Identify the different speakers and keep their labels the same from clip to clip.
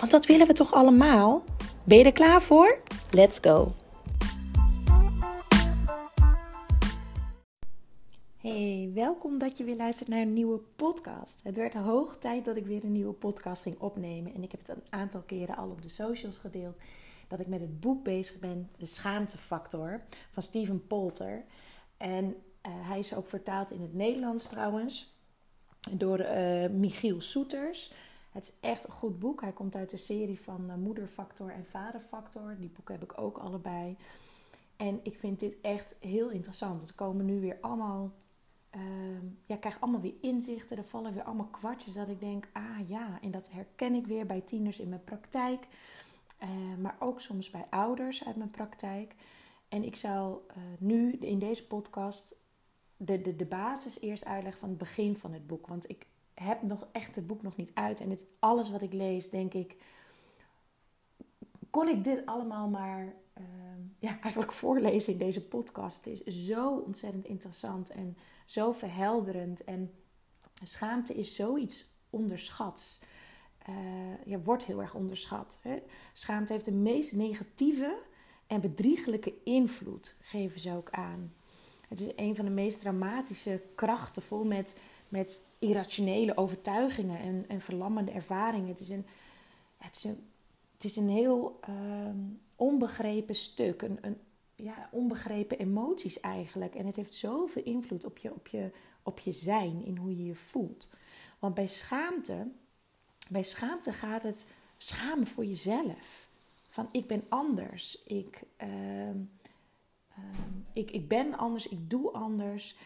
Speaker 1: Want dat willen we toch allemaal? Ben je er klaar voor? Let's go! Hey, welkom dat je weer luistert naar een nieuwe podcast. Het werd hoog tijd dat ik weer een nieuwe podcast ging opnemen. En ik heb het een aantal keren al op de socials gedeeld. Dat ik met het boek bezig ben, De Schaamtefactor, van Steven Polter. En uh, hij is ook vertaald in het Nederlands trouwens, door uh, Michiel Soeters. Het is echt een goed boek. Hij komt uit de serie van uh, Moederfactor en Vaderfactor. Die boeken heb ik ook allebei. En ik vind dit echt heel interessant. Er komen nu weer allemaal uh, ja, ik krijg allemaal weer inzichten. Er vallen weer allemaal kwartjes dat ik denk, ah ja, en dat herken ik weer bij tieners in mijn praktijk. Uh, maar ook soms bij ouders uit mijn praktijk. En ik zou uh, nu in deze podcast de, de, de basis eerst uitleggen van het begin van het boek. Want ik heb nog echt het boek nog niet uit. En het, alles wat ik lees, denk ik, kon ik dit allemaal maar ja, eigenlijk voorlezen in deze podcast. Het is zo ontzettend interessant en zo verhelderend. En schaamte is zoiets onderschats. Uh, ja, wordt heel erg onderschat. Hè? Schaamte heeft de meest negatieve en bedriegelijke invloed, geven ze ook aan. Het is een van de meest dramatische krachten, vol met, met irrationele overtuigingen en, en verlammende ervaringen. Het is een, het het is een heel uh, onbegrepen stuk, een, een ja, onbegrepen emoties eigenlijk. En het heeft zoveel invloed op je, op, je, op je zijn, in hoe je je voelt. Want bij schaamte, bij schaamte gaat het schamen voor jezelf. Van ik ben anders, ik, uh, uh, ik, ik ben anders, ik doe anders.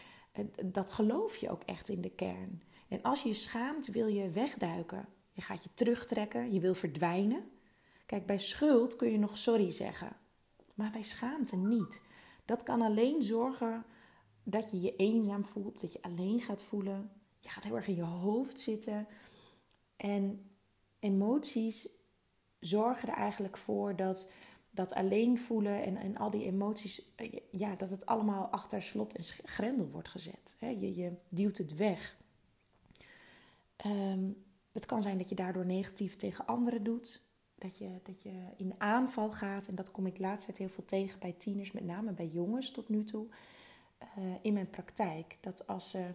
Speaker 1: Dat geloof je ook echt in de kern. En als je je schaamt, wil je wegduiken. Je gaat je terugtrekken, je wil verdwijnen. Kijk, bij schuld kun je nog sorry zeggen maar bij schaamte niet. Dat kan alleen zorgen dat je je eenzaam voelt, dat je alleen gaat voelen. Je gaat heel erg in je hoofd zitten. En emoties zorgen er eigenlijk voor dat dat alleen voelen en, en al die emoties, eh, ja, dat het allemaal achter slot en grendel wordt gezet. Je, je duwt het weg. Um, het kan zijn dat je daardoor negatief tegen anderen doet dat je, dat je in aanval gaat. En dat kom ik laatst tijd heel veel tegen bij tieners, met name bij jongens tot nu toe. Uh, in mijn praktijk. Dat als ze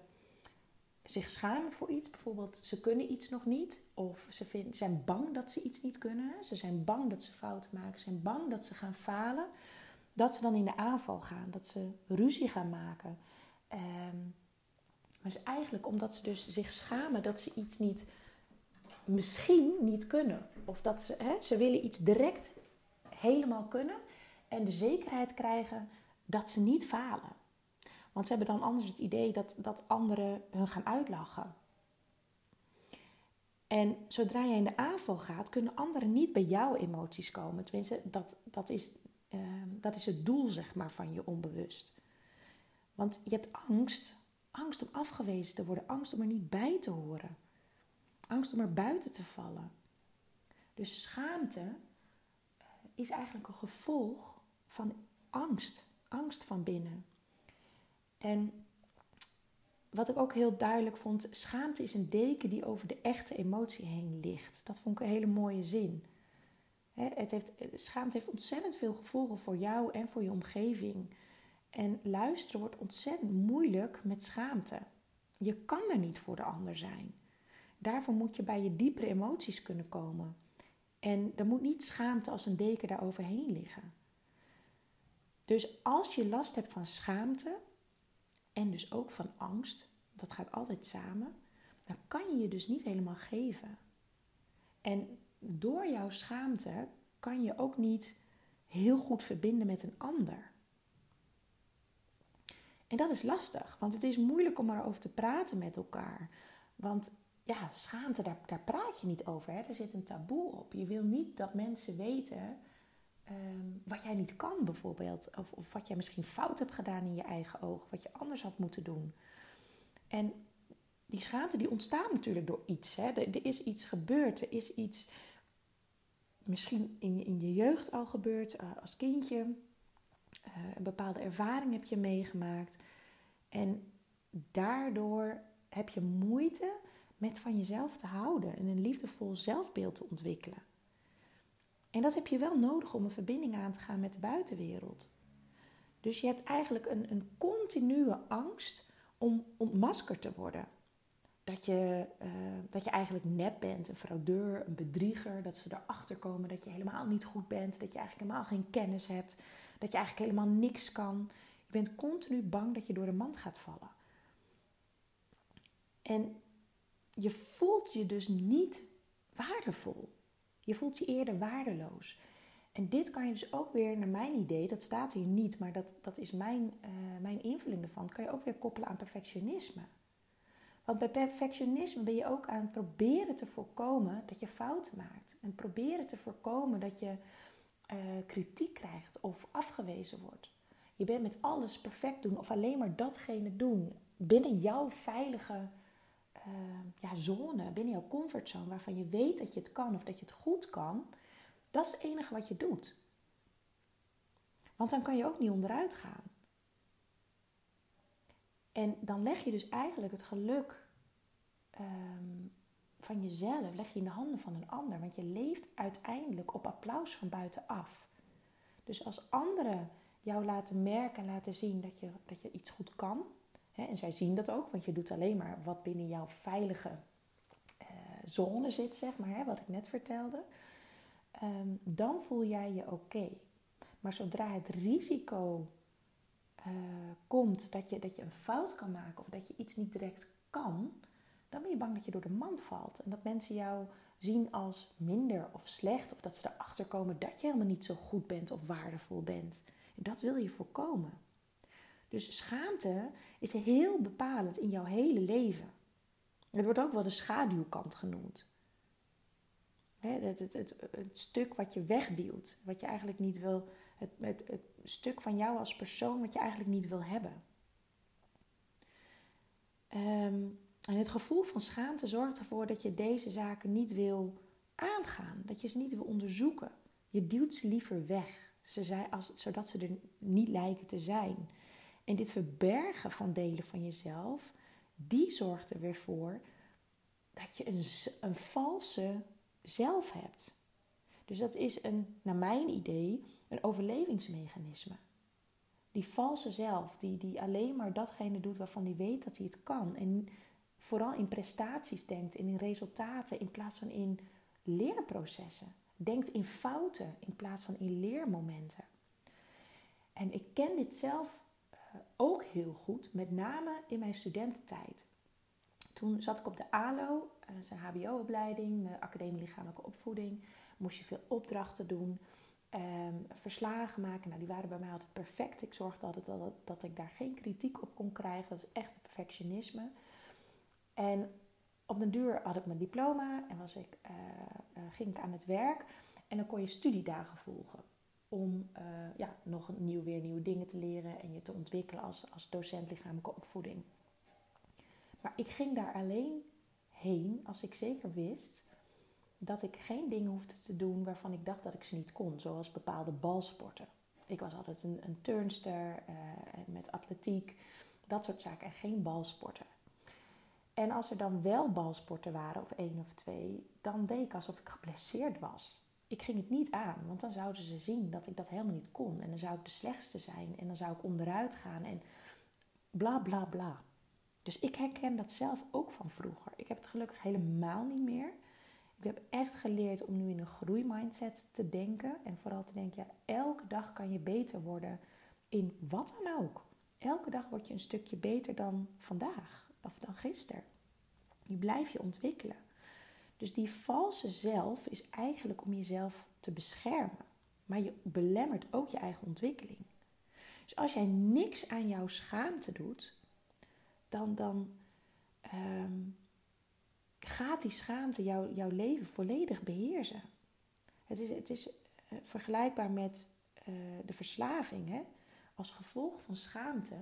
Speaker 1: zich schamen voor iets, bijvoorbeeld ze kunnen iets nog niet, of ze zijn bang dat ze iets niet kunnen, ze zijn bang dat ze fouten maken, ze zijn bang dat ze gaan falen, dat ze dan in de aanval gaan, dat ze ruzie gaan maken. Um, maar is eigenlijk omdat ze dus zich schamen dat ze iets niet misschien niet kunnen. Of dat ze, hè, ze willen iets direct helemaal kunnen. En de zekerheid krijgen dat ze niet falen. Want ze hebben dan anders het idee dat, dat anderen hun gaan uitlachen. En zodra jij in de aanval gaat, kunnen anderen niet bij jouw emoties komen. Tenminste, dat, dat, is, uh, dat is het doel zeg maar, van je onbewust. Want je hebt angst, angst om afgewezen te worden, angst om er niet bij te horen. Angst om er buiten te vallen. Dus schaamte eh, is eigenlijk een gevolg van angst. Angst van binnen. En wat ik ook heel duidelijk vond, schaamte is een deken die over de echte emotie heen ligt. Dat vond ik een hele mooie zin. Het heeft, schaamte heeft ontzettend veel gevolgen voor jou en voor je omgeving. En luisteren wordt ontzettend moeilijk met schaamte. Je kan er niet voor de ander zijn. Daarvoor moet je bij je diepere emoties kunnen komen. En er moet niet schaamte als een deken daar overheen liggen. Dus als je last hebt van schaamte en dus ook van angst, dat gaat altijd samen, dan kan je je dus niet helemaal geven. En door jouw schaamte kan je ook niet heel goed verbinden met een ander. En dat is lastig, want het is moeilijk om erover te praten met elkaar. Want ja, schaamte, daar, daar praat je niet over. Hè? Er zit een taboe op. Je wil niet dat mensen weten ehm, wat jij niet kan, bijvoorbeeld. Of, of wat jij misschien fout hebt gedaan in je eigen oog. Wat je anders had moeten doen. En die schaamte die ontstaat natuurlijk door iets. Hè? Er, is iets gebeurd. Er is iets misschien in, in je jeugd al gebeurd uh, als kindje. Uh, een bepaalde ervaring heb je meegemaakt. En daardoor heb je moeite met van jezelf te houden en een liefdevol zelfbeeld te ontwikkelen. En dat heb je wel nodig om een verbinding aan te gaan met de buitenwereld. Dus je hebt eigenlijk een, een continue angst om ontmaskerd te worden. Dat je, uh, dat je eigenlijk nep bent, een fraudeur, een bedrieger. Dat ze erachter komen dat je helemaal niet goed bent. Dat je eigenlijk helemaal geen kennis hebt. Dat je eigenlijk helemaal niks kan. Je bent continu bang dat je door de mand gaat vallen. En je voelt je dus niet waardevol. Je voelt je eerder waardeloos. En dit kan je dus ook weer, naar mijn idee, dat staat hier niet, maar dat, dat is mijn, uh, mijn invulling ervan, kan je ook weer koppelen aan perfectionisme. Want bij perfectionisme ben je ook aan het proberen te voorkomen dat je fouten maakt. En proberen te voorkomen dat je uh, kritiek krijgt of afgewezen wordt. Je bent met alles perfect doen of alleen maar datgene doen binnen jouw veilige uh, ja, zone, binnen jouw comfortzone, waarvan je weet dat je het kan of dat je het goed kan, dat is het enige wat je doet. Want dan kan je ook niet onderuit gaan. En dan leg je dus eigenlijk het geluk um, van jezelf, leg je in de handen van een ander. Want je leeft uiteindelijk op applaus van buitenaf. Dus als anderen jou laten merken en laten zien dat je, dat je iets goed kan, en zij zien dat ook, want je doet alleen maar wat binnen jouw veilige uh, zone zit, zeg maar, wat ik net vertelde. Um, dan voel jij je oké. Maar zodra het risico uh, komt dat je, dat je een fout kan maken of dat je iets niet direct kan, dan ben je bang dat je door de mand valt. En dat mensen jou zien als minder of slecht, of dat ze erachter komen dat je helemaal niet zo goed bent of waardevol bent. En dat wil je voorkomen. Dus schaamte is heel bepalend in jouw hele leven. Het wordt ook wel de schaduwkant genoemd. Het, het, het, stuk wat je wegduwt, wat je eigenlijk niet wil, het, stuk van jou als persoon wat je eigenlijk niet wil hebben. Um, en het gevoel van schaamte zorgt ervoor dat je deze zaken niet wil aangaan, dat je ze niet wil onderzoeken. Je duwt ze liever weg, ze als, zodat ze er niet lijken te zijn. En dit verbergen van delen van jezelf, die zorgt er weer voor dat je een, een valse zelf hebt. Dus dat is een, naar mijn idee, een overlevingsmechanisme. Die valse zelf, die, die alleen maar datgene doet waarvan hij weet dat hij het kan. En vooral in prestaties denkt en in resultaten in plaats van in leerprocessen. Denkt in fouten in plaats van in leermomenten. En ik ken dit zelf ook heel goed, met name in mijn studententijd. Toen zat ik op de ALO, dat is een HBO-opleiding, Academie Lichamelijke Opvoeding. Moest je veel opdrachten doen, ehm, verslagen maken. Nou, die waren bij mij altijd perfect. Ik zorgde altijd dat, dat ik daar geen kritiek op kon krijgen. Dat is echt perfectionisme. En op den duur had ik mijn diploma en was ik, uh, ging ik aan het werk. En dan kon je studiedagen volgen om uh, ja, nog nieuw, weer nieuwe dingen te leren en je te ontwikkelen als, als docent lichamelijke opvoeding. Maar ik ging daar alleen heen als ik zeker wist dat ik geen dingen hoefde te doen waarvan ik dacht dat ik ze niet kon, zoals bepaalde balsporten. Ik was altijd een, een turnster uh, met atletiek, dat soort zaken en geen balsporten. En als er dan wel balsporten waren, of één of twee, dan deed ik alsof ik geblesseerd was ik ging het niet aan, want dan zouden ze zien dat ik dat helemaal niet kon. En dan zou ik de slechtste zijn en dan zou ik onderuit gaan en bla bla bla. Dus ik herken dat zelf ook van vroeger. Ik heb het gelukkig helemaal niet meer. Ik heb echt geleerd om nu in een groeimindset te denken. En vooral te denken, ja, elke dag kan je beter worden in wat dan ook. elke dag word je een stukje beter dan vandaag of dan gisteren. Je blijft je ontwikkelen. Dus die valse zelf is eigenlijk om jezelf te beschermen. Maar je belemmert ook je eigen ontwikkeling. Dus als jij niks aan jouw schaamte doet, dan, dan ehm, gaat die schaamte jou, jouw leven volledig beheersen. Het is, het is eh, vergelijkbaar met uh, de verslaving. Hè? Als gevolg van schaamte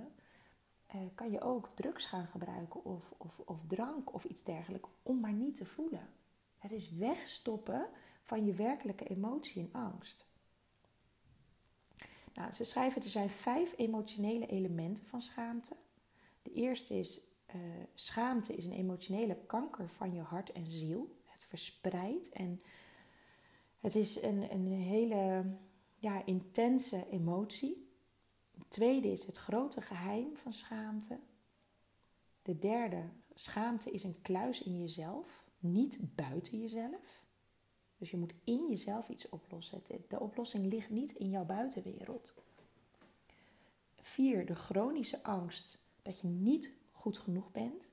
Speaker 1: uh, kan je ook drugs gaan gebruiken of, of, of drank of iets dergelijks om maar niet te voelen. Het is wegstoppen van je werkelijke emotie en angst. Nou, ze schrijven er zijn vijf emotionele elementen van schaamte. De eerste is uh, schaamte is een emotionele kanker van je hart en ziel. Het verspreidt en het is een, een hele ja, intense emotie. De tweede is het grote geheim van schaamte. De derde, schaamte is een kluis in jezelf, niet buiten jezelf. Dus je moet in jezelf iets oplossen. De oplossing ligt niet in jouw buitenwereld. Vier, de chronische angst dat je niet goed genoeg bent.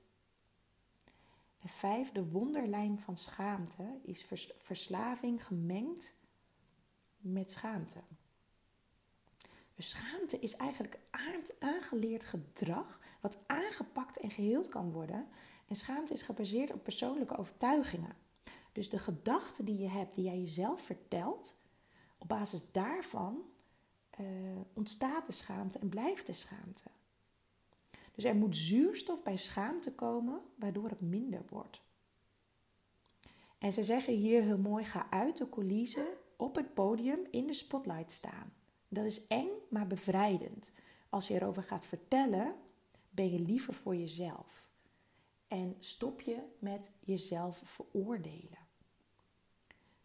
Speaker 1: En vijf, de wonderlijm van schaamte is verslaving gemengd met schaamte. Dus schaamte is eigenlijk aangeleerd gedrag wat aangepakt en geheeld kan worden. En schaamte is gebaseerd op persoonlijke overtuigingen. Dus de gedachten die je hebt, die jij jezelf vertelt, op basis daarvan uh, ontstaat de schaamte en blijft de schaamte. Dus er moet zuurstof bij schaamte komen, waardoor het minder wordt. En ze zeggen hier heel mooi: ga uit de coulissen op het podium in de spotlight staan. Dat is eng, maar bevrijdend. Als je erover gaat vertellen, ben je liever voor jezelf. En stop je met jezelf veroordelen.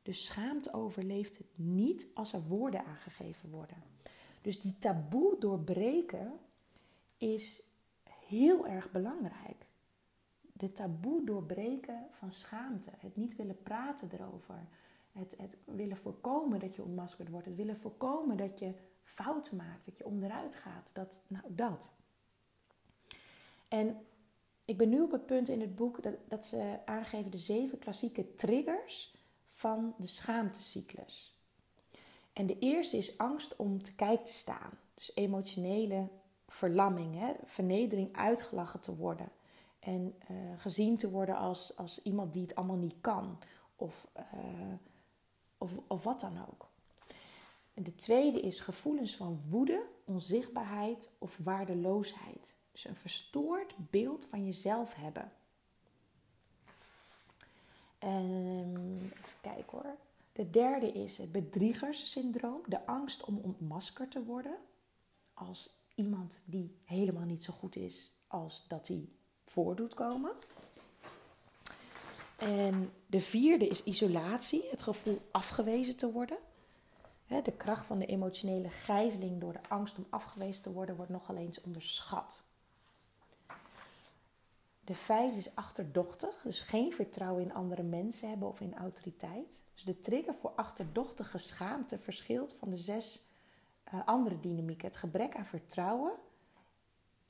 Speaker 1: Dus schaamte overleeft het niet als er woorden aangegeven worden. Dus die taboe doorbreken is heel erg belangrijk. De taboe doorbreken van schaamte. Het niet willen praten erover. Het, het willen voorkomen dat je ontmaskerd wordt. Het willen voorkomen dat je fouten maakt. Dat je onderuit gaat. Dat, nou, dat. En ik ben nu op het punt in het boek dat, dat ze aangeven de zeven klassieke triggers van de schaamtecyclus. En de eerste is angst om te kijk te staan. Dus emotionele verlamming, hè? vernedering, uitgelachen te worden. En uh, gezien te worden als, als iemand die het allemaal niet kan. Of, uh, of, of wat dan ook. En de tweede is gevoelens van woede, onzichtbaarheid of waardeloosheid. Dus een verstoord beeld van jezelf hebben. En even kijken hoor. De derde is het bedriegerssyndroom, de angst om ontmaskerd te worden als iemand die helemaal niet zo goed is als dat hij voordoet komen. En de vierde is isolatie, het gevoel afgewezen te worden. De kracht van de emotionele gijzeling door de angst om afgewezen te worden wordt nogal eens onderschat. De vijfde is achterdochtig, dus geen vertrouwen in andere mensen hebben of in autoriteit. Dus de trigger voor achterdochtige schaamte verschilt van de zes uh, andere dynamieken. Het gebrek aan vertrouwen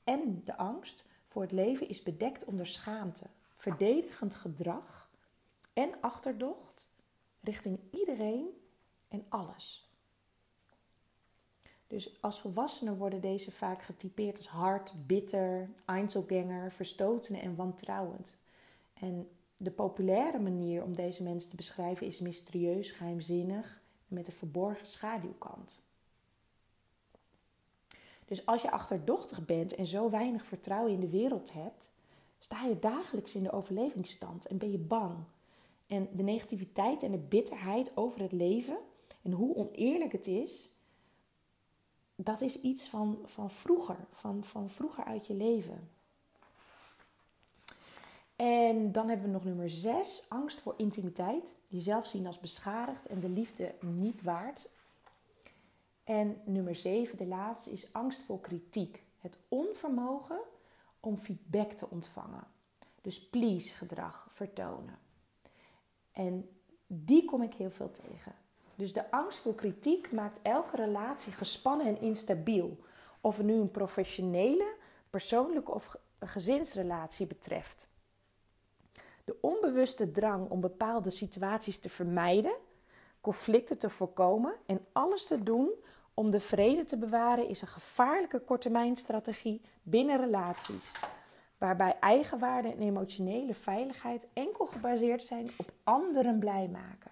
Speaker 1: en de angst voor het leven is bedekt onder schaamte, verdedigend gedrag en achterdocht richting iedereen en alles. Dus als volwassenen worden deze vaak getypeerd als hard, bitter, Einzelganger, verstotene en wantrouwend. En de populaire manier om deze mensen te beschrijven is mysterieus, geheimzinnig met een verborgen schaduwkant. Dus als je achterdochtig bent en zo weinig vertrouwen in de wereld hebt, sta je dagelijks in de overlevingsstand en ben je bang. En de negativiteit en de bitterheid over het leven en hoe oneerlijk het is, dat is iets van, van vroeger, van, van vroeger uit je leven. En dan hebben we nog nummer 6, angst voor intimiteit. Jezelf zien als beschadigd en de liefde niet waard. En nummer 7, de laatste, is angst voor kritiek. Het onvermogen om feedback te ontvangen. Dus please gedrag vertonen. En die kom ik heel veel tegen. Dus de angst voor kritiek maakt elke relatie gespannen en instabiel. Of het nu een professionele, persoonlijke of gezinsrelatie betreft. De onbewuste drang om bepaalde situaties te vermijden, conflicten te voorkomen en alles te doen om de vrede te bewaren is een gevaarlijke korttermijnstrategie binnen relaties, waarbij eigenwaarde en emotionele veiligheid enkel gebaseerd zijn op anderen blij maken.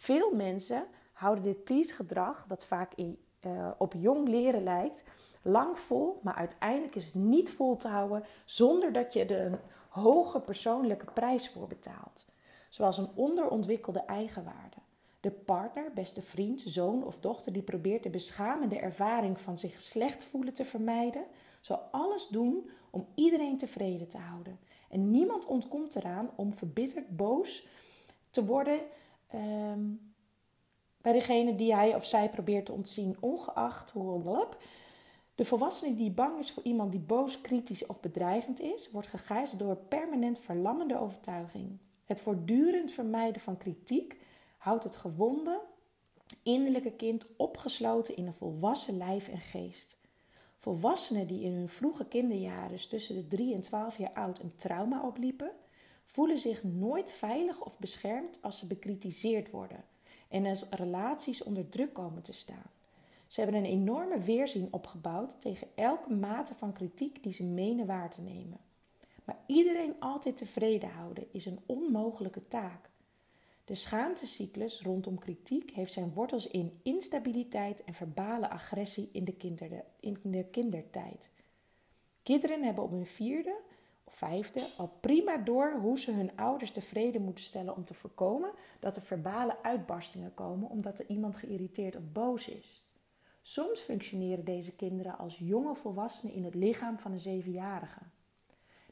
Speaker 1: Veel mensen houden dit please-gedrag, dat vaak uh, op jong leren lijkt, lang vol, maar uiteindelijk is het niet vol te houden zonder dat je er een hoge persoonlijke prijs voor betaalt, zoals een onderontwikkelde eigenwaarde. De partner, beste vriend, zoon of dochter die probeert de beschamende ervaring van zich slecht voelen te vermijden, zal alles doen om iedereen tevreden te houden. En niemand ontkomt eraan om verbitterd boos te worden ehm, bij degene die hij of zij probeert te ontzien, ongeacht hoe de volwassene die bang is voor iemand die boos, kritisch of bedreigend is, wordt gegijzeld door permanent verlammende overtuiging. Het voortdurend vermijden van kritiek houdt het gewonde, innerlijke kind opgesloten in een volwassen lijf en geest. Volwassenen die in hun vroege kinderjaren tussen de 3 en 12 jaar oud een trauma opliepen, voelen zich nooit veilig of beschermd als ze bekritiseerd worden en als relaties onder druk komen te staan. Ze hebben een enorme weerzin opgebouwd tegen elke mate van kritiek die ze menen waar te nemen. Maar iedereen altijd tevreden houden is een onmogelijke taak. De schaamtecyclus rondom kritiek heeft zijn wortels in instabiliteit en verbale agressie in de, kinderde, in de kindertijd. Kinderen hebben op hun vierde vijfde al prima door hoe ze hun ouders tevreden moeten stellen om te voorkomen dat er verbale uitbarstingen komen omdat er iemand geïrriteerd of boos is. Soms functioneren deze kinderen als jonge volwassenen in het lichaam van een zevenjarige.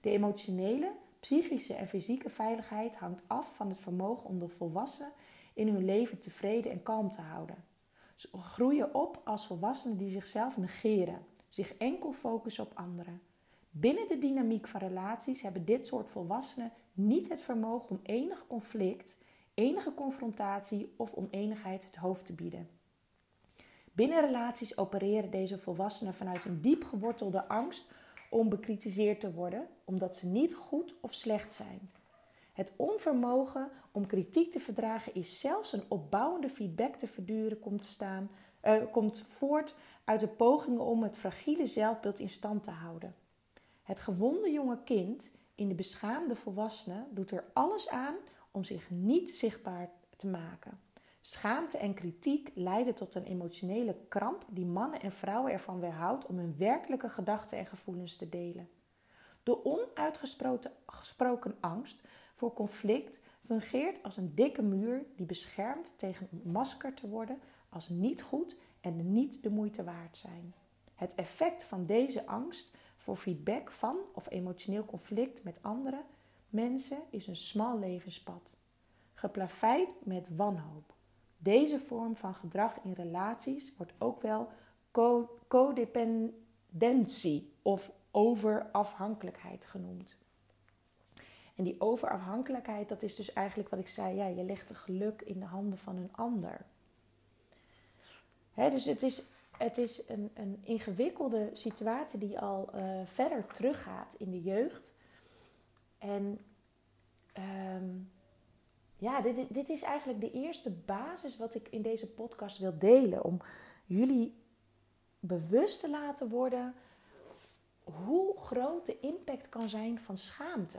Speaker 1: De emotionele, psychische en fysieke veiligheid hangt af van het vermogen om de volwassenen in hun leven tevreden en kalm te houden. Ze groeien op als volwassenen die zichzelf negeren, zich enkel focussen op anderen. Binnen de dynamiek van relaties hebben dit soort volwassenen niet het vermogen om enig conflict, enige confrontatie of oneenigheid het hoofd te bieden. Binnen relaties opereren deze volwassenen vanuit een diep gewortelde angst om bekritiseerd te worden, omdat ze niet goed of slecht zijn. Het onvermogen om kritiek te verdragen is zelfs een opbouwende feedback te verduren komt, staan, uh, komt voort uit de pogingen om het fragiele zelfbeeld in stand te houden. Het gewonde jonge kind in de beschaamde volwassene doet er alles aan om zich niet zichtbaar te maken. Schaamte en kritiek leiden tot een emotionele kramp die mannen en vrouwen ervan weerhoudt om hun werkelijke gedachten en gevoelens te delen. De onuitgesproken angst voor conflict fungeert als een dikke muur die beschermt tegen ontmaskerd te worden als niet goed en niet de moeite waard zijn. Het effect van deze angst voor feedback van of emotioneel conflict met andere mensen is een smal levenspad, geplaveid met wanhoop. Deze vorm van gedrag in relaties wordt ook wel codependentie of overafhankelijkheid genoemd. En die overafhankelijkheid, dat is dus eigenlijk wat ik zei, ja, je legt het geluk in de handen van een ander. dus het is, het is een, een ingewikkelde situatie die al uh, verder teruggaat in de jeugd. En um, ja, dit, dit is eigenlijk de eerste basis wat ik in deze podcast wil delen. Om jullie bewust te laten worden hoe groot de impact kan zijn van schaamte.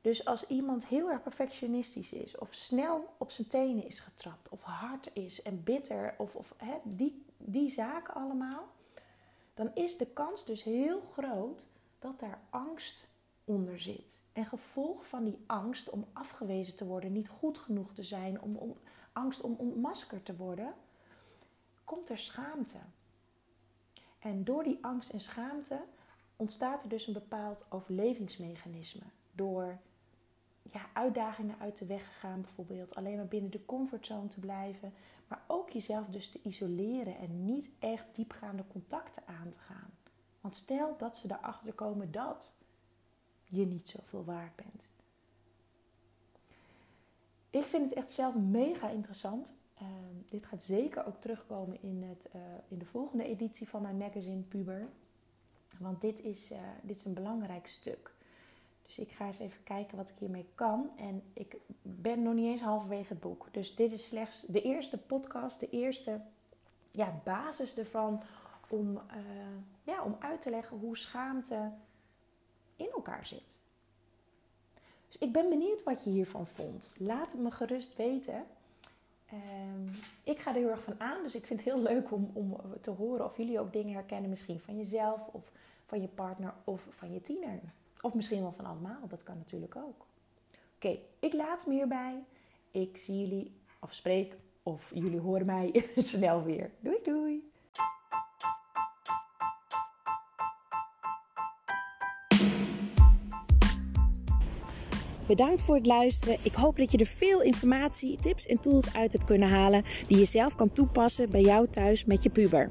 Speaker 1: Dus als iemand heel erg perfectionistisch is, of snel op zijn tenen is getrapt, of hard is en bitter, of, of hè, die, die zaken allemaal, dan is de kans dus heel groot dat daar angst onder zit. En gevolg van die angst om afgewezen te worden, niet goed genoeg te zijn, om, angst om ontmaskerd te worden, komt er schaamte. En door die angst en schaamte ontstaat er dus een bepaald overlevingsmechanisme. Door ja, uitdagingen uit de weg te gaan, bijvoorbeeld alleen maar binnen de comfortzone te blijven, maar ook jezelf dus te isoleren en niet echt diepgaande contacten aan te gaan. Want stel dat ze erachter komen dat je niet zoveel waard bent. Ik vind het echt zelf mega interessant Ehm, dit gaat zeker ook terugkomen in, het, eh, in de volgende editie van mijn magazine Puber. Want dit is, uh, dit is een belangrijk stuk. Dus ik ga eens even kijken wat ik hiermee kan. En ik ben nog niet eens halverwege het boek. Dus dit is slechts de eerste podcast, de eerste ja, basis ervan om, uh, ja, om uit te leggen hoe schaamte in elkaar zit. Dus ik ben benieuwd wat je hiervan vond. Laat het me gerust weten. Um, ik ga er heel erg van aan, dus ik vind het heel leuk om, om te horen of jullie ook dingen herkennen, misschien van jezelf of van je partner of van je tiener. Of misschien wel van allemaal, dat kan natuurlijk ook. Oké, ik laat me hierbij. Ik zie jullie of spreek of jullie horen mij snel weer. Doei doei! Bedankt voor het luisteren. Ik hoop dat je er veel informatie, tips en tools uit hebt kunnen halen die je zelf kan toepassen bij jou thuis met je puber.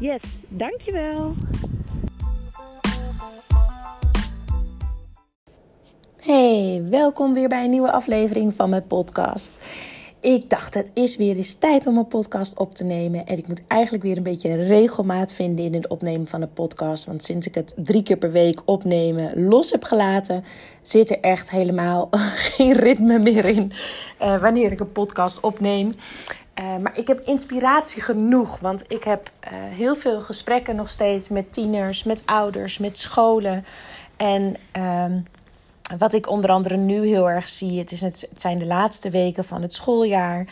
Speaker 1: Yes, dankjewel. Hey, welkom weer bij een nieuwe aflevering van mijn podcast. Ik dacht, het is weer eens tijd om een podcast op te nemen. En ik moet eigenlijk weer een beetje regelmaat vinden in het opnemen van een podcast. Want sinds ik het drie keer per week opnemen los heb gelaten, zit er echt helemaal geen ritme meer in uh, wanneer ik een podcast opneem. Uh, maar ik heb inspiratie genoeg, want ik heb uh, heel veel gesprekken nog steeds met tieners, met ouders, met scholen. En um, wat ik onder andere nu heel erg zie, het, is het, zijn de laatste weken van het schooljaar.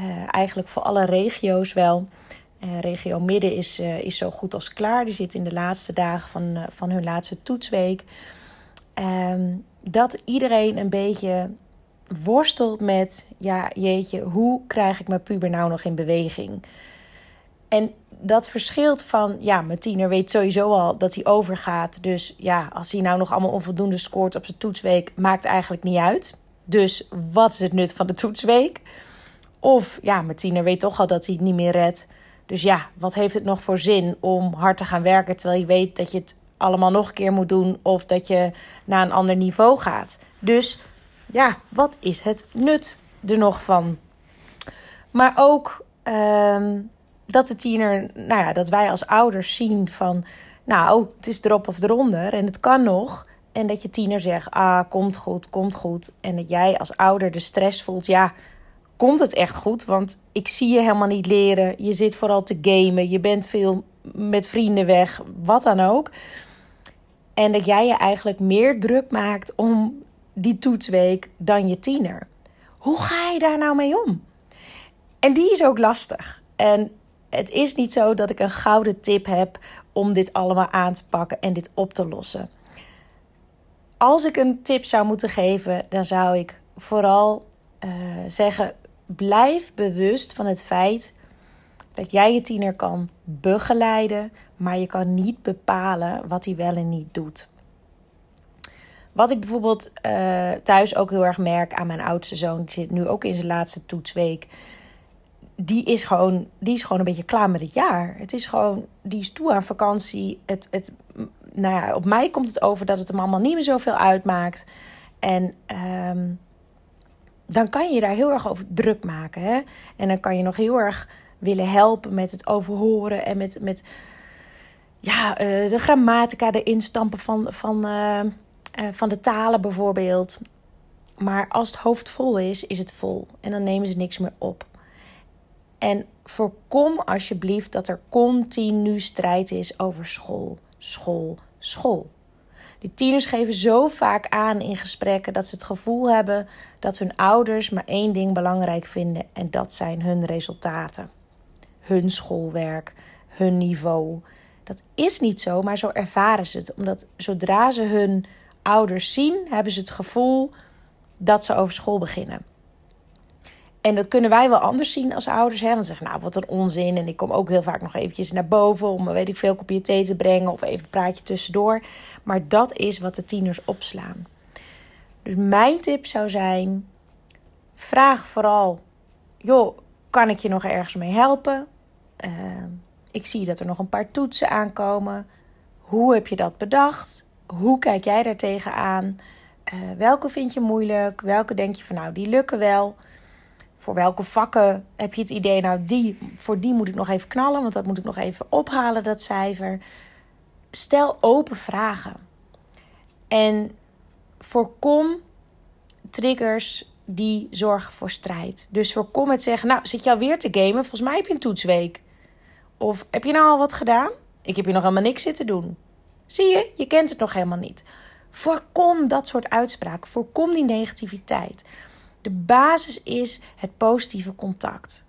Speaker 1: Uh, eigenlijk voor alle regio's wel. regio Midden is, is zo goed als klaar. Die zit in de laatste dagen van, van hun laatste toetsweek. Um, dat iedereen een beetje worstelt met, ja jeetje, hoe krijg ik mijn puber nou nog in beweging? En dat verschilt van, ja, mijn tiener weet sowieso al dat hij overgaat. Dus ja, als hij nou nog allemaal onvoldoende scoort op zijn toetsweek, maakt eigenlijk niet uit. Dus wat is het nut van de toetsweek? Of ja, mijn tiener weet toch al dat hij het niet meer redt. Dus ja, wat heeft het nog voor zin om hard te gaan werken terwijl je weet dat je het allemaal nog een keer moet doen of dat je naar een ander niveau gaat? Dus ja, wat is het nut er nog van? Maar ook ehm, dat de tiener, nou ja, dat wij als ouders zien van, nou, het is erop of eronder en het kan nog. En dat je tiener zegt, ah, komt goed, komt goed. En dat jij als ouder de stress voelt, ja, komt het echt goed? Want ik zie je helemaal niet leren. Je zit vooral te gamen, je bent veel met vrienden weg, wat dan ook. En dat jij je eigenlijk meer druk maakt om die toetsweek dan je tiener. Hoe ga je daar nou mee om? En die is ook lastig. En het is niet zo dat ik een gouden tip heb om dit allemaal aan te pakken en dit op te lossen. Als ik een tip zou moeten geven, dan zou ik vooral uh, zeggen: blijf bewust van het feit dat jij je tiener kan begeleiden, maar je kan niet bepalen wat hij wel en niet doet. Wat ik bijvoorbeeld uh, thuis ook heel erg merk aan mijn oudste zoon, die zit nu ook in zijn laatste toetsweek. Die is, gewoon, die is gewoon een beetje klaar met het jaar. Het is gewoon, die is toe aan vakantie. Het, het, nou ja, op mij komt het over dat het hem allemaal niet meer zoveel uitmaakt. En um, dan kan je daar heel erg over druk maken. Hè? En dan kan je nog heel erg willen helpen met het overhoren en met, met ja, uh, de grammatica erin stampen van, van, uh, van de talen bijvoorbeeld. Maar als het hoofd vol is, is het vol. En dan nemen ze niks meer op. En voorkom alsjeblieft dat er continu strijd is over school, school, school. Die tieners geven zo vaak aan in gesprekken dat ze het gevoel hebben dat hun ouders maar één ding belangrijk vinden en dat zijn hun resultaten. Hun schoolwerk, hun niveau. Dat is niet zo, maar zo ervaren ze het. Omdat zodra ze hun ouders zien, hebben ze het gevoel dat ze over school beginnen. En dat kunnen wij wel anders zien als ouders. Hè? Want zeggen, nou, wat een onzin. En ik kom ook heel vaak nog eventjes naar boven om, weet ik veel, kopje thee te brengen. Of even een praatje tussendoor. Maar dat is wat de tieners opslaan. Dus mijn tip zou zijn, vraag vooral, joh, kan ik je nog ergens mee helpen? Uh, ik zie dat er nog een paar toetsen aankomen. Hoe heb je dat bedacht? Hoe kijk jij daar tegenaan? Uh, welke vind je moeilijk? Welke denk je van nou, die lukken wel? Voor welke vakken heb je het idee, nou, die, voor die moet ik nog even knallen, want dat moet ik nog even ophalen, dat cijfer. Stel open vragen. En voorkom triggers die zorgen voor strijd. Dus voorkom het zeggen, nou, zit je alweer te gamen? Volgens mij heb je een toetsweek. Of heb je nou al wat gedaan? Ik heb hier nog helemaal niks zitten doen. Zie je, je kent het nog helemaal niet. Voorkom dat soort uitspraken. Voorkom die negativiteit. De basis is het positieve contact.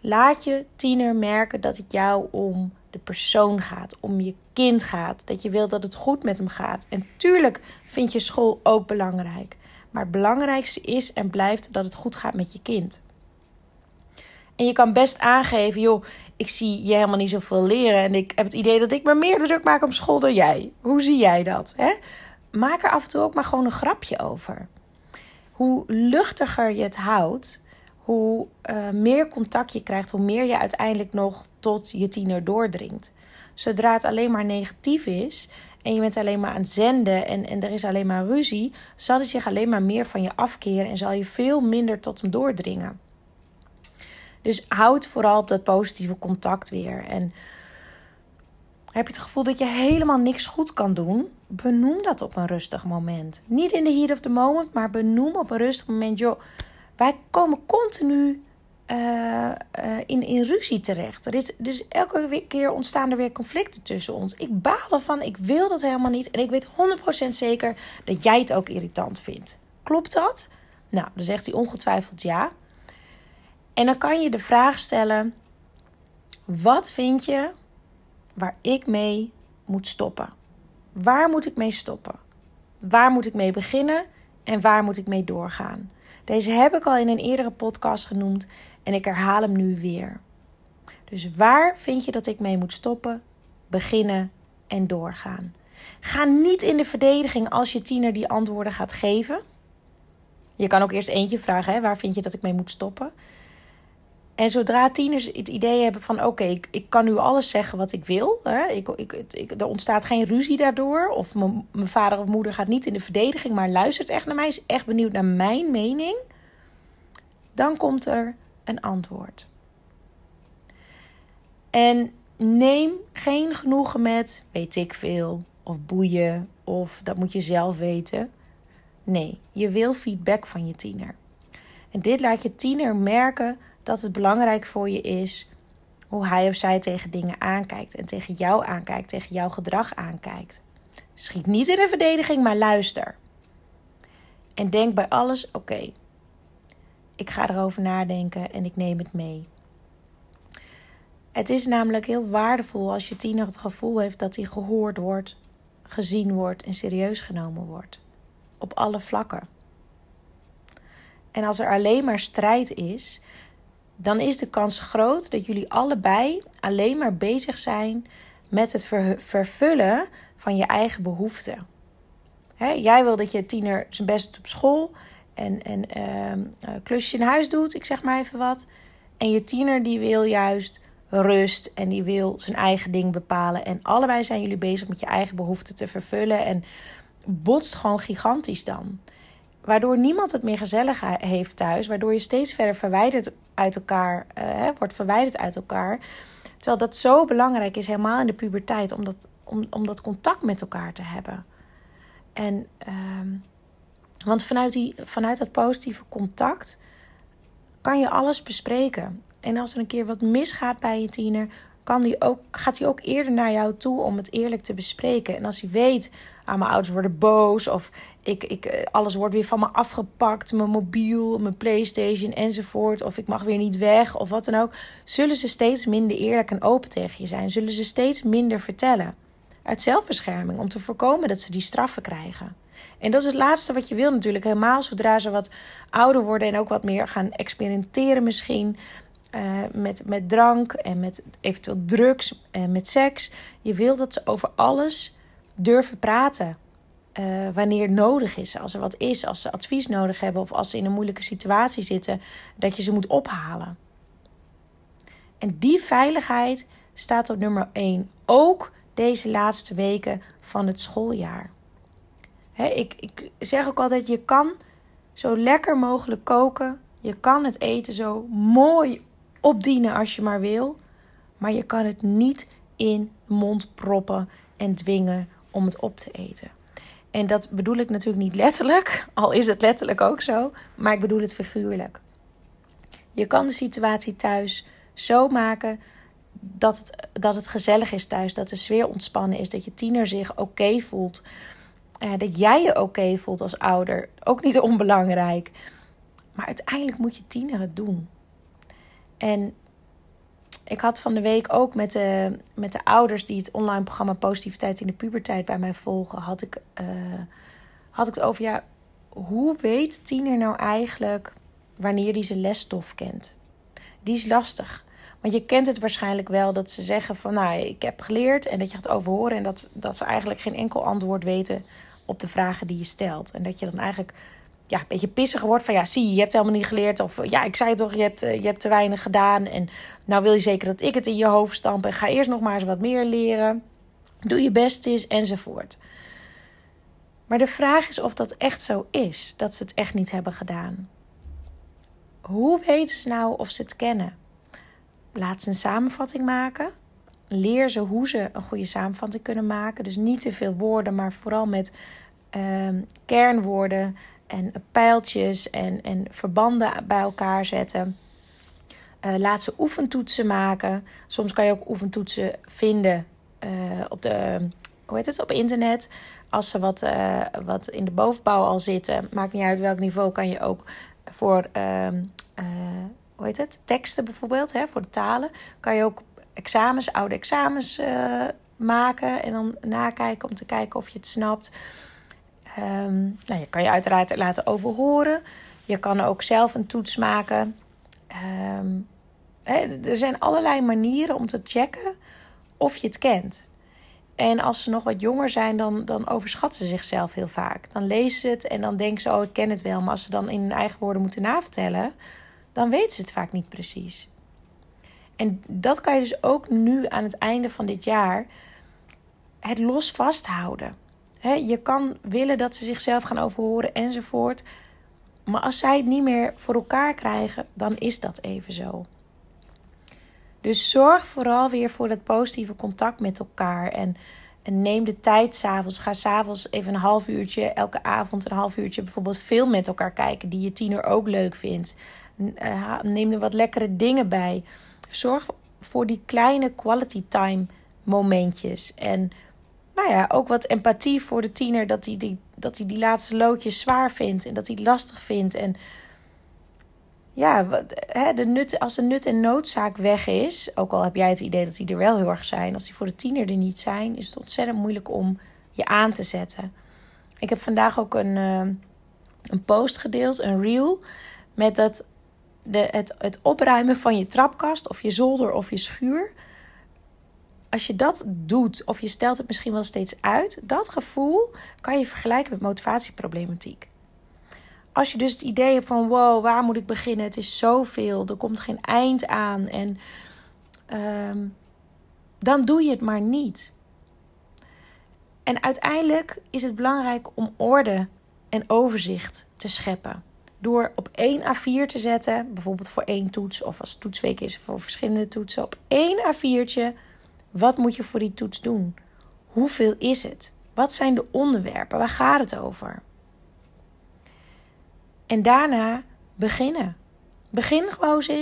Speaker 1: Laat je tiener merken dat het jou om de persoon gaat, om je kind gaat, dat je wilt dat het goed met hem gaat. En tuurlijk vind je school ook belangrijk. Maar het belangrijkste is en blijft dat het goed gaat met je kind. En je kan best aangeven, joh, ik zie je helemaal niet zoveel leren. En ik heb het idee dat ik me meer druk maak op school dan jij. Hoe zie jij dat? Hè? Maak er af en toe ook maar gewoon een grapje over. Hoe luchtiger je het houdt, hoe uh, meer contact je krijgt, hoe meer je uiteindelijk nog tot je tiener doordringt. Zodra het alleen maar negatief is en je bent alleen maar aan het zenden en, en er is alleen maar ruzie, zal hij zich alleen maar meer van je afkeren en zal je veel minder tot hem doordringen. Dus houd vooral op dat positieve contact weer. En heb je het gevoel dat je helemaal niks goed kan doen? Benoem dat op een rustig moment. Niet in de heat of the moment, maar benoem op een rustig moment. Joh, wij komen continu uh, uh, in, in ruzie terecht. Er is, dus elke keer ontstaan er weer conflicten tussen ons. Ik baal ervan, ik wil dat helemaal niet. En ik weet 100% zeker dat jij het ook irritant vindt. Klopt dat? Nou, dan zegt hij ongetwijfeld ja. En dan kan je de vraag stellen: wat vind je waar ik mee moet stoppen? Waar moet ik mee stoppen? Waar moet ik mee beginnen en waar moet ik mee doorgaan? Deze heb ik al in een eerdere podcast genoemd en ik herhaal hem nu weer. Dus waar vind je dat ik mee moet stoppen, beginnen en doorgaan? Ga niet in de verdediging als je tiener die antwoorden gaat geven. Je kan ook eerst eentje vragen: hè, waar vind je dat ik mee moet stoppen? En zodra tieners het idee hebben van oké, ik, ik kan nu alles zeggen wat ik wil. Hè? Ik, ik, ik, er ontstaat geen ruzie daardoor. Of mijn vader of moeder gaat niet in de verdediging, maar luistert echt naar mij, is echt benieuwd naar mijn mening. Dan komt er een antwoord. En neem geen genoegen met weet ik veel, of boeien, of dat moet je zelf weten. Nee, je wil feedback van je tiener. En dit laat je tiener merken dat het belangrijk voor je is hoe hij of zij tegen dingen aankijkt en tegen jou aankijkt, tegen jouw gedrag aankijkt. Schiet niet in een verdediging, maar luister. En denk bij alles: oké, ik ga erover nadenken en ik neem het mee. Het is namelijk heel waardevol als je tiener het gevoel heeft dat hij gehoord wordt, gezien wordt en serieus genomen wordt. Op alle vlakken. En als er alleen maar strijd is, dan is de kans groot dat jullie allebei alleen maar bezig zijn met het vervullen van je eigen behoeften. jij wil dat je tiener zijn best doet op school en, en uh, klusjes in huis doet, ik zeg maar even wat. En je tiener die wil juist rust en die wil zijn eigen ding bepalen. En allebei zijn jullie bezig met je eigen behoeften te vervullen en botst gewoon gigantisch dan. Waardoor niemand het meer gezellig heeft thuis. Waardoor je steeds verder verwijderd uit elkaar uh, wordt verwijderd uit elkaar. Terwijl dat zo belangrijk is, helemaal in de puberteit, om dat, om, om dat contact met elkaar te hebben. En uh, want vanuit, die, vanuit dat positieve contact kan je alles bespreken. En als er een keer wat misgaat bij je tiener, kan die ook, gaat hij ook eerder naar jou toe om het eerlijk te bespreken. En als hij weet, ah, mijn ouders worden boos of ik, ik, eh, alles wordt weer van me afgepakt, mijn mobiel, mijn PlayStation enzovoort, of ik mag weer niet weg of wat dan ook, zullen ze steeds minder eerlijk en open tegen je zijn. Zullen ze steeds minder vertellen. uit zelfbescherming, om te voorkomen dat ze die straffen krijgen. En dat is het laatste wat je wil natuurlijk. Helemaal zodra ze wat ouder worden en ook wat meer gaan experimenteren misschien. Uh, met, met drank en met eventueel drugs en met seks. Je wil dat ze over alles durven praten. Uh, wanneer nodig is, als er wat is, als ze advies nodig hebben of als ze in een moeilijke situatie zitten, dat je ze moet ophalen. En die veiligheid staat op nummer 1, ook deze laatste weken van het schooljaar. ik, ik zeg ook altijd: je kan zo lekker mogelijk koken, je kan het eten zo mooi opdienen als je maar wil, maar je kan het niet in mond proppen en dwingen om het op te eten. En dat bedoel ik natuurlijk niet letterlijk, al is het letterlijk ook zo, maar ik bedoel het figuurlijk. Je kan de situatie thuis zo maken dat het, dat het gezellig is thuis, dat de sfeer ontspannen is, dat je tiener zich oké voelt, uh, dat jij je oké voelt als ouder. Ook niet onbelangrijk. Maar uiteindelijk moet je tiener het doen. En ik had van de week ook met de, met de ouders die het online programma Positiviteit in de Puberteit bij mij volgen, had ik, uh, had ik het over, ja, hoe weet tiener nou eigenlijk wanneer hij zijn lesstof kent? Die is lastig. Want je kent het waarschijnlijk wel dat ze zeggen van nou, ik heb geleerd en dat je gaat overhoren en dat, dat ze eigenlijk geen enkel antwoord weten op de vragen die je stelt. En dat je dan eigenlijk ja, een beetje pissig wordt van ja, zie je hebt helemaal niet geleerd. Of ja, ik zei toch, je hebt, eh, je hebt te weinig gedaan. En nou wil je zeker dat ik het in je hoofd stamp. En ga eerst nog maar eens wat meer leren. Doe je best eens enzovoort. Maar de vraag is of dat echt zo is, dat ze het echt niet hebben gedaan. Hoe weten ze nou of ze het kennen? Laat ze een samenvatting maken. Leer ze hoe ze een goede samenvatting kunnen maken. Dus niet te veel woorden, maar vooral met uh, kernwoorden en pijltjes en, en verbanden bij elkaar zetten. Uh, laat ze oefentoetsen maken. Soms kan je ook oefentoetsen vinden uh, op, de, hoe heet het, op internet. Als ze wat, uh, wat in de bovenbouw al zitten, maakt niet uit welk niveau, kan je ook voor ehm, hoe heet het, teksten bijvoorbeeld, hè, voor de talen, kan je ook examens, oude examens maken en dan nakijken om te kijken of je het snapt. Um, nou, je kan je uiteraard laten overhoren. Je kan ook zelf een toets maken. Um, er zijn allerlei manieren om te checken of je het kent. En als ze nog wat jonger zijn, dan, dan overschatten ze zichzelf heel vaak. Dan lezen ze het en dan denken ze, oh, ik ken het wel. Maar als ze dan in hun eigen woorden moeten navertellen, dan weten ze het vaak niet precies. En dat kan je dus ook nu aan het einde van dit jaar het los vasthouden je kan willen dat ze zichzelf gaan overhoren enzovoort. Maar als zij het niet meer voor elkaar krijgen, dan is dat even zo. Dus zorg vooral weer voor dat positieve contact met elkaar. En, neem de tijd s'avonds. Ga s'avonds even een half uurtje, elke avond een half uurtje bijvoorbeeld film met elkaar kijken. Die je tiener ook leuk vindt. Eh, neem er wat lekkere dingen bij. Zorg voor die kleine quality time momentjes. En nou ja, ook wat empathie voor de tiener. Dat hij die, dat hij die laatste loodjes zwaar vindt en dat hij lastig vindt. En ja, hè, de nut, als de nut en noodzaak weg is, ook al heb jij het idee dat die er wel heel erg zijn, als die voor de tiener er niet zijn, is het ontzettend moeilijk om je aan te zetten. Ik heb vandaag ook een, uh, een post gedeeld, een reel, met dat de, het, het opruimen van je trapkast of je zolder of je schuur als je dat doet, of je stelt het misschien wel steeds uit, dat gevoel kan je vergelijken met motivatieproblematiek. Als je dus het idee hebt van wow, waar moet ik beginnen? Het is zoveel, er komt geen eind aan. En ehm, dan doe je het maar niet. En uiteindelijk is het belangrijk om orde en overzicht te scheppen. Door op één A4 te zetten, bijvoorbeeld voor één toets, of als toetsweek is voor verschillende toetsen, op één A4'tje wat moet je voor die toets doen? Hoeveel is het? Wat zijn de onderwerpen? Waar gaat het over? En daarna beginnen. Begin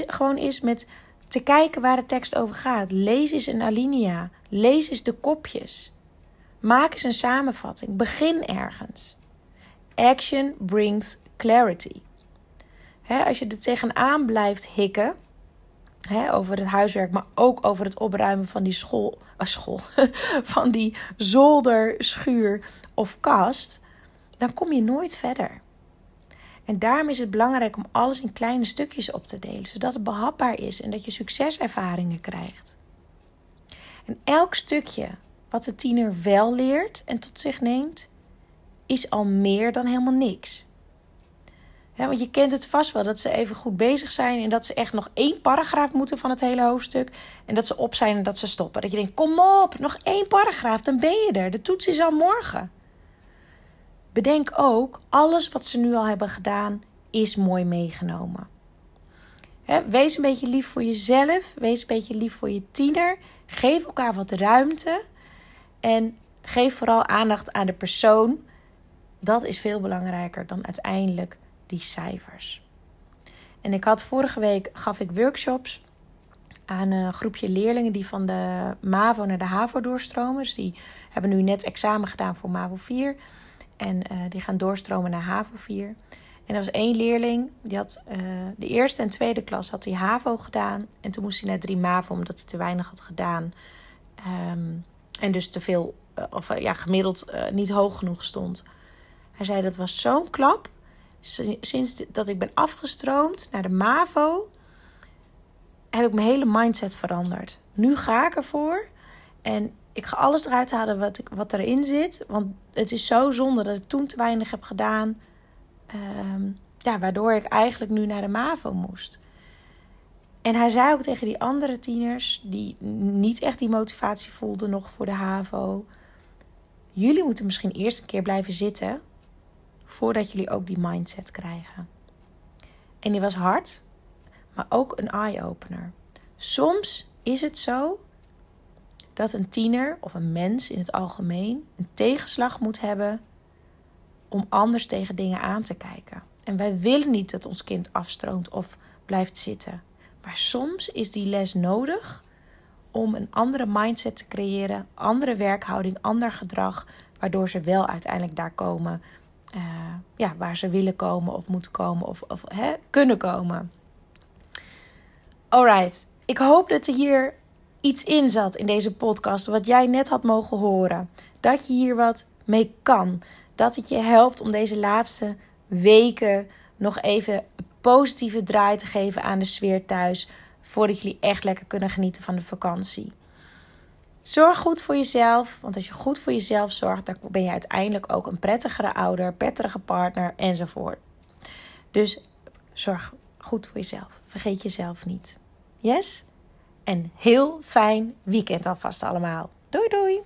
Speaker 1: gewoon, eens met te kijken waar de tekst over gaat. Lees eens een alinea. Lees eens de kopjes. Maak eens een samenvatting. Begin ergens. Action brings clarity. als je er tegenaan blijft hikken, Over het huiswerk, maar ook over het opruimen van die school, uh, school van die zolder, schuur of kast, dan kom je nooit verder. En daarom is het belangrijk om alles in kleine stukjes op te delen, zodat het behapbaar is en dat je succeservaringen krijgt. En elk stukje wat de tiener wel leert en tot zich neemt, is al meer dan helemaal niks. Want je kent het vast wel dat ze even goed bezig zijn en dat ze echt nog één paragraaf moeten van het hele hoofdstuk. En dat ze op zijn en dat ze stoppen. Dat je denkt: kom op, nog één paragraaf, dan ben je er. De toets is al morgen. Bedenk ook, alles wat ze nu al hebben gedaan, is mooi meegenomen. wees een beetje lief voor jezelf. Wees een beetje lief voor je tiener. Geef elkaar wat ruimte. En geef vooral aandacht aan de persoon. Dat is veel belangrijker dan uiteindelijk die cijfers. En ik had vorige week gaf ik workshops aan een groepje leerlingen die van de MAVO naar de HAVO doorstromen. Dus die hebben nu net examen gedaan voor MAVO 4. En uh, die gaan doorstromen naar HAVO 4. En er was één leerling, die had uh, de eerste en tweede klas had hij HAVO gedaan. En toen moest hij naar 3 MAVO omdat hij te weinig had gedaan. Um, en dus te veel, uh, of ja, gemiddeld niet hoog genoeg stond. Hij zei dat was zo'n klap. Sinds dat ik ben afgestroomd naar de MAVO, heb ik mijn hele mindset veranderd. Nu ga ik ervoor. En ik ga alles eruit halen wat, ik, wat erin zit. Want het is zo zonde dat ik toen te weinig heb gedaan. Ehm, ja, waardoor ik eigenlijk nu naar de MAVO moest. En hij zei ook tegen die andere tieners, die niet echt die motivatie voelden nog voor de HAVO. Jullie moeten misschien eerst een keer blijven zitten voordat jullie ook die mindset krijgen. En die was hard, maar ook een eye-opener. Soms is het zo dat een tiener of een mens in het algemeen een tegenslag moet hebben om anders tegen dingen aan te kijken. En wij willen niet dat ons kind afstroomt of blijft zitten. Maar soms is die les nodig om een andere mindset te creëren, andere werkhouding, ander gedrag, waardoor ze wel uiteindelijk daar komen uh, ja, waar ze willen komen of moeten komen of, of hè, kunnen komen. Alright, ik hoop dat er hier iets in zat in deze podcast wat jij net had mogen horen. Dat je hier wat mee kan. Dat het je helpt om deze laatste weken nog even een positieve draai te geven aan de sfeer thuis. Voordat jullie echt lekker kunnen genieten van de vakantie. Zorg goed voor jezelf, want als je goed voor jezelf zorgt, dan ben je uiteindelijk ook een prettigere ouder, prettige partner enzovoort. Dus zorg goed voor jezelf. Vergeet jezelf niet. Yes? En heel fijn weekend alvast allemaal. Doei doei!